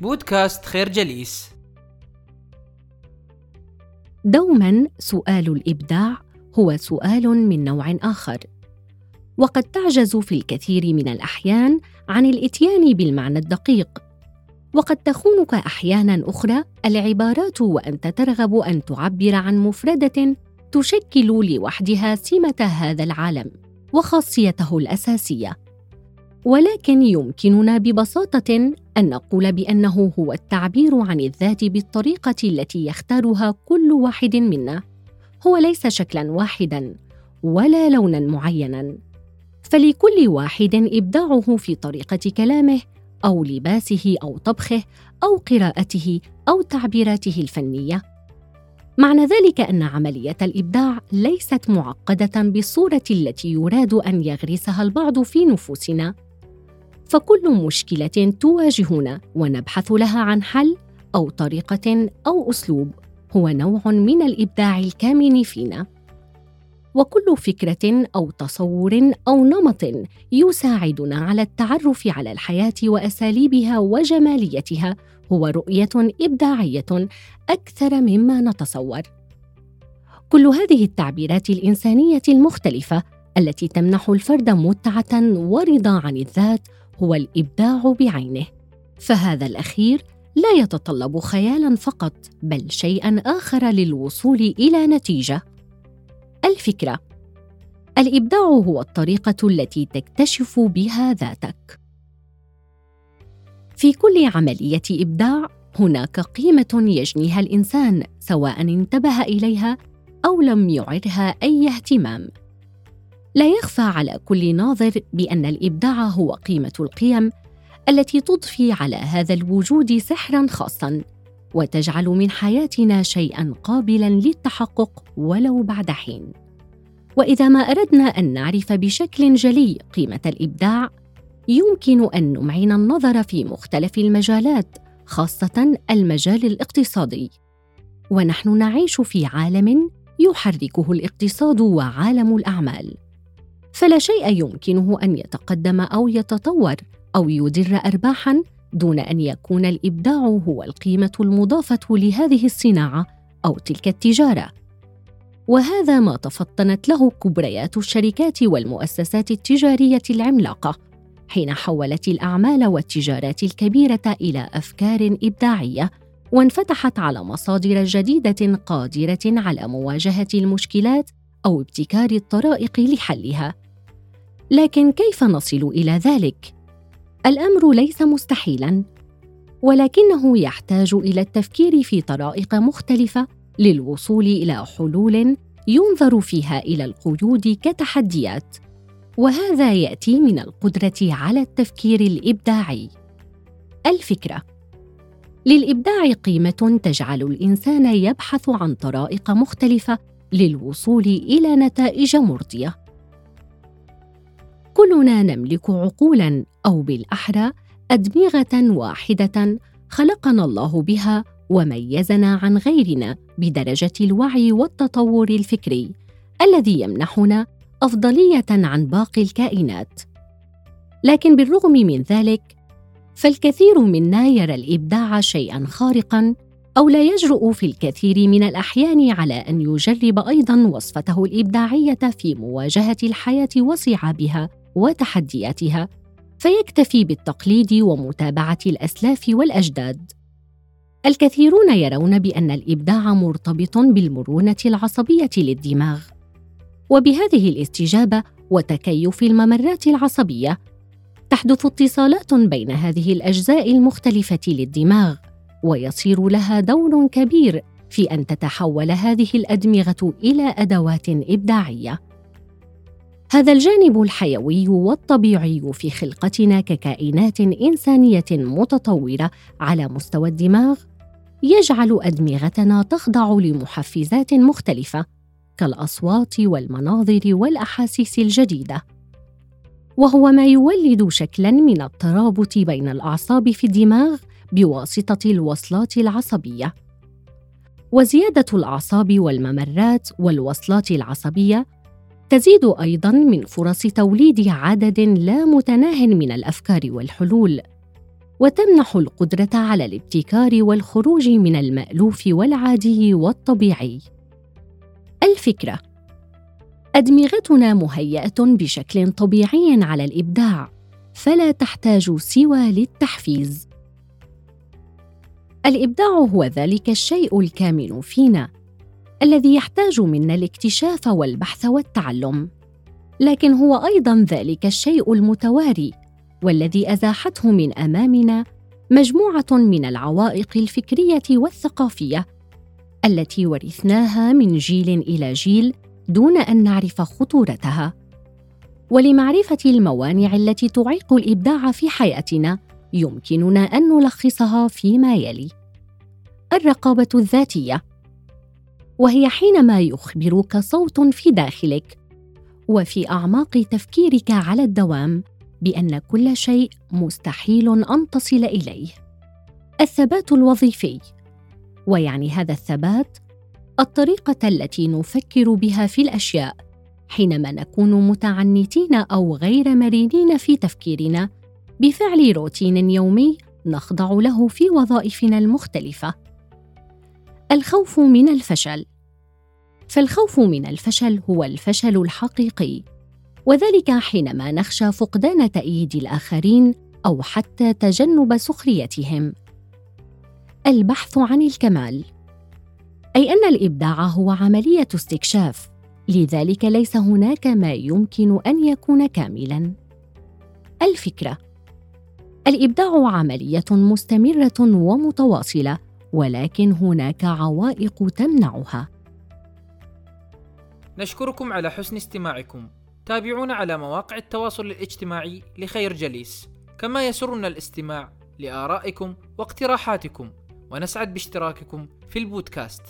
بودكاست خير جليس. دوما سؤال الإبداع هو سؤال من نوع آخر. وقد تعجز في الكثير من الأحيان عن الإتيان بالمعنى الدقيق. وقد تخونك أحيانا أخرى العبارات وأنت ترغب أن تعبر عن مفردة تشكل لوحدها سمة هذا العالم وخاصيته الأساسية. ولكن يمكننا ببساطة أن نقول بأنه هو التعبير عن الذات بالطريقة التي يختارها كل واحد منا. هو ليس شكلا واحدا ولا لونا معينا. فلكل واحد إبداعه في طريقة كلامه أو لباسه أو طبخه أو قراءته أو تعبيراته الفنية. معنى ذلك أن عملية الإبداع ليست معقدة بالصورة التي يراد أن يغرسها البعض في نفوسنا. فكل مشكلة تواجهنا ونبحث لها عن حل أو طريقة أو أسلوب هو نوع من الإبداع الكامن فينا. وكل فكرة أو تصور أو نمط يساعدنا على التعرف على الحياة وأساليبها وجماليتها هو رؤية إبداعية أكثر مما نتصور. كل هذه التعبيرات الإنسانية المختلفة التي تمنح الفرد متعة ورضا عن الذات هو الإبداع بعينه. فهذا الأخير لا يتطلب خيالا فقط بل شيئا آخر للوصول إلى نتيجة. الفكرة الإبداع هو الطريقة التي تكتشف بها ذاتك. في كل عملية إبداع هناك قيمة يجنيها الإنسان سواء انتبه إليها أو لم يعرها أي اهتمام. لا يخفى على كل ناظر بأن الإبداع هو قيمة القيم التي تضفي على هذا الوجود سحرا خاصا وتجعل من حياتنا شيئا قابلا للتحقق ولو بعد حين. وإذا ما أردنا أن نعرف بشكل جلي قيمة الإبداع يمكن أن نمعن النظر في مختلف المجالات خاصة المجال الاقتصادي. ونحن نعيش في عالم يحركه الاقتصاد وعالم الأعمال. فلا شيء يمكنه أن يتقدم أو يتطور أو يدر ارباحا دون أن يكون الإبداع هو القيمة المضافة لهذه الصناعة أو تلك التجارة. وهذا ما تفطنت له كبريات الشركات والمؤسسات التجارية العملاقة حين حولت الأعمال والتجارات الكبيرة إلى أفكار إبداعية وانفتحت على مصادر جديدة قادرة على مواجهة المشكلات أو ابتكار الطرائق لحلها. لكن كيف نصل إلى ذلك؟ الأمر ليس مستحيلا ولكنه يحتاج إلى التفكير في طرائق مختلفة للوصول إلى حلول ينظر فيها إلى القيود كتحديات وهذا يأتي من القدرة على التفكير الإبداعي. الفكرة للإبداع قيمة تجعل الإنسان يبحث عن طرائق مختلفة للوصول إلى نتائج مرضية. كلنا نملك عقولا أو بالأحرى أدمغة واحدة خلقنا الله بها وميزنا عن غيرنا بدرجة الوعي والتطور الفكري الذي يمنحنا أفضلية عن باقي الكائنات. لكن بالرغم من ذلك فالكثير منا يرى الإبداع شيئا خارقا أو لا يجرؤ في الكثير من الأحيان على أن يجرب أيضا وصفته الإبداعية في مواجهة الحياة وصعابها وتحدياتها فيكتفي بالتقليد ومتابعة الأسلاف والأجداد. الكثيرون يرون بأن الإبداع مرتبط بالمرونة العصبية للدماغ. وبهذه الاستجابة وتكيف الممرات العصبية تحدث اتصالات بين هذه الأجزاء المختلفة للدماغ ويصير لها دور كبير في أن تتحول هذه الأدمغة إلى أدوات إبداعية. هذا الجانب الحيوي والطبيعي في خلقتنا ككائنات إنسانية متطورة على مستوى الدماغ. يجعل أدمغتنا تخضع لمحفزات مختلفة كالأصوات والمناظر والأحاسيس الجديدة. وهو ما يولد شكلا من الترابط بين الأعصاب في الدماغ بواسطة الوصلات العصبية. وزيادة الأعصاب والممرات والوصلات العصبية تزيد أيضا من فرص توليد عدد لا متناه من الأفكار والحلول وتمنح القدرة على الابتكار والخروج من المألوف والعادي والطبيعي. الفكرة أدمغتنا مهيئة بشكل طبيعي على الإبداع فلا تحتاج سوى للتحفيز. الإبداع هو ذلك الشيء الكامن فينا. الذي يحتاج منا الاكتشاف والبحث والتعلم. لكن هو أيضا ذلك الشيء المتواري والذي أزاحته من أمامنا مجموعة من العوائق الفكرية والثقافية التي ورثناها من جيل إلى جيل دون أن نعرف خطورتها. ولمعرفة الموانع التي تعيق الإبداع في حياتنا يمكننا أن نلخصها فيما يلي. الرقابة الذاتية وهي حينما يخبرك صوت في داخلك. وفي أعماق تفكيرك على الدوام بأن كل شيء مستحيل أن تصل إليه. الثبات الوظيفي. ويعني هذا الثبات الطريقة التي نفكر بها في الأشياء حينما نكون متعنتين أو غير مرنين في تفكيرنا بفعل روتين يومي نخضع له في وظائفنا المختلفة. الخوف من الفشل فالخوف من الفشل هو الفشل الحقيقي وذلك حينما نخشى فقدان تأييد الآخرين أو حتى تجنب سخريتهم. البحث عن الكمال أي أن الإبداع هو عملية استكشاف، لذلك ليس هناك ما يمكن أن يكون كاملاً. الفكرة الإبداع عملية مستمرة ومتواصلة، ولكن هناك عوائق تمنعها. نشكركم على حسن استماعكم. تابعونا على مواقع التواصل الاجتماعي لخير جليس. كما يسرنا الاستماع لآرائكم واقتراحاتكم. ونسعد باشتراككم في البودكاست.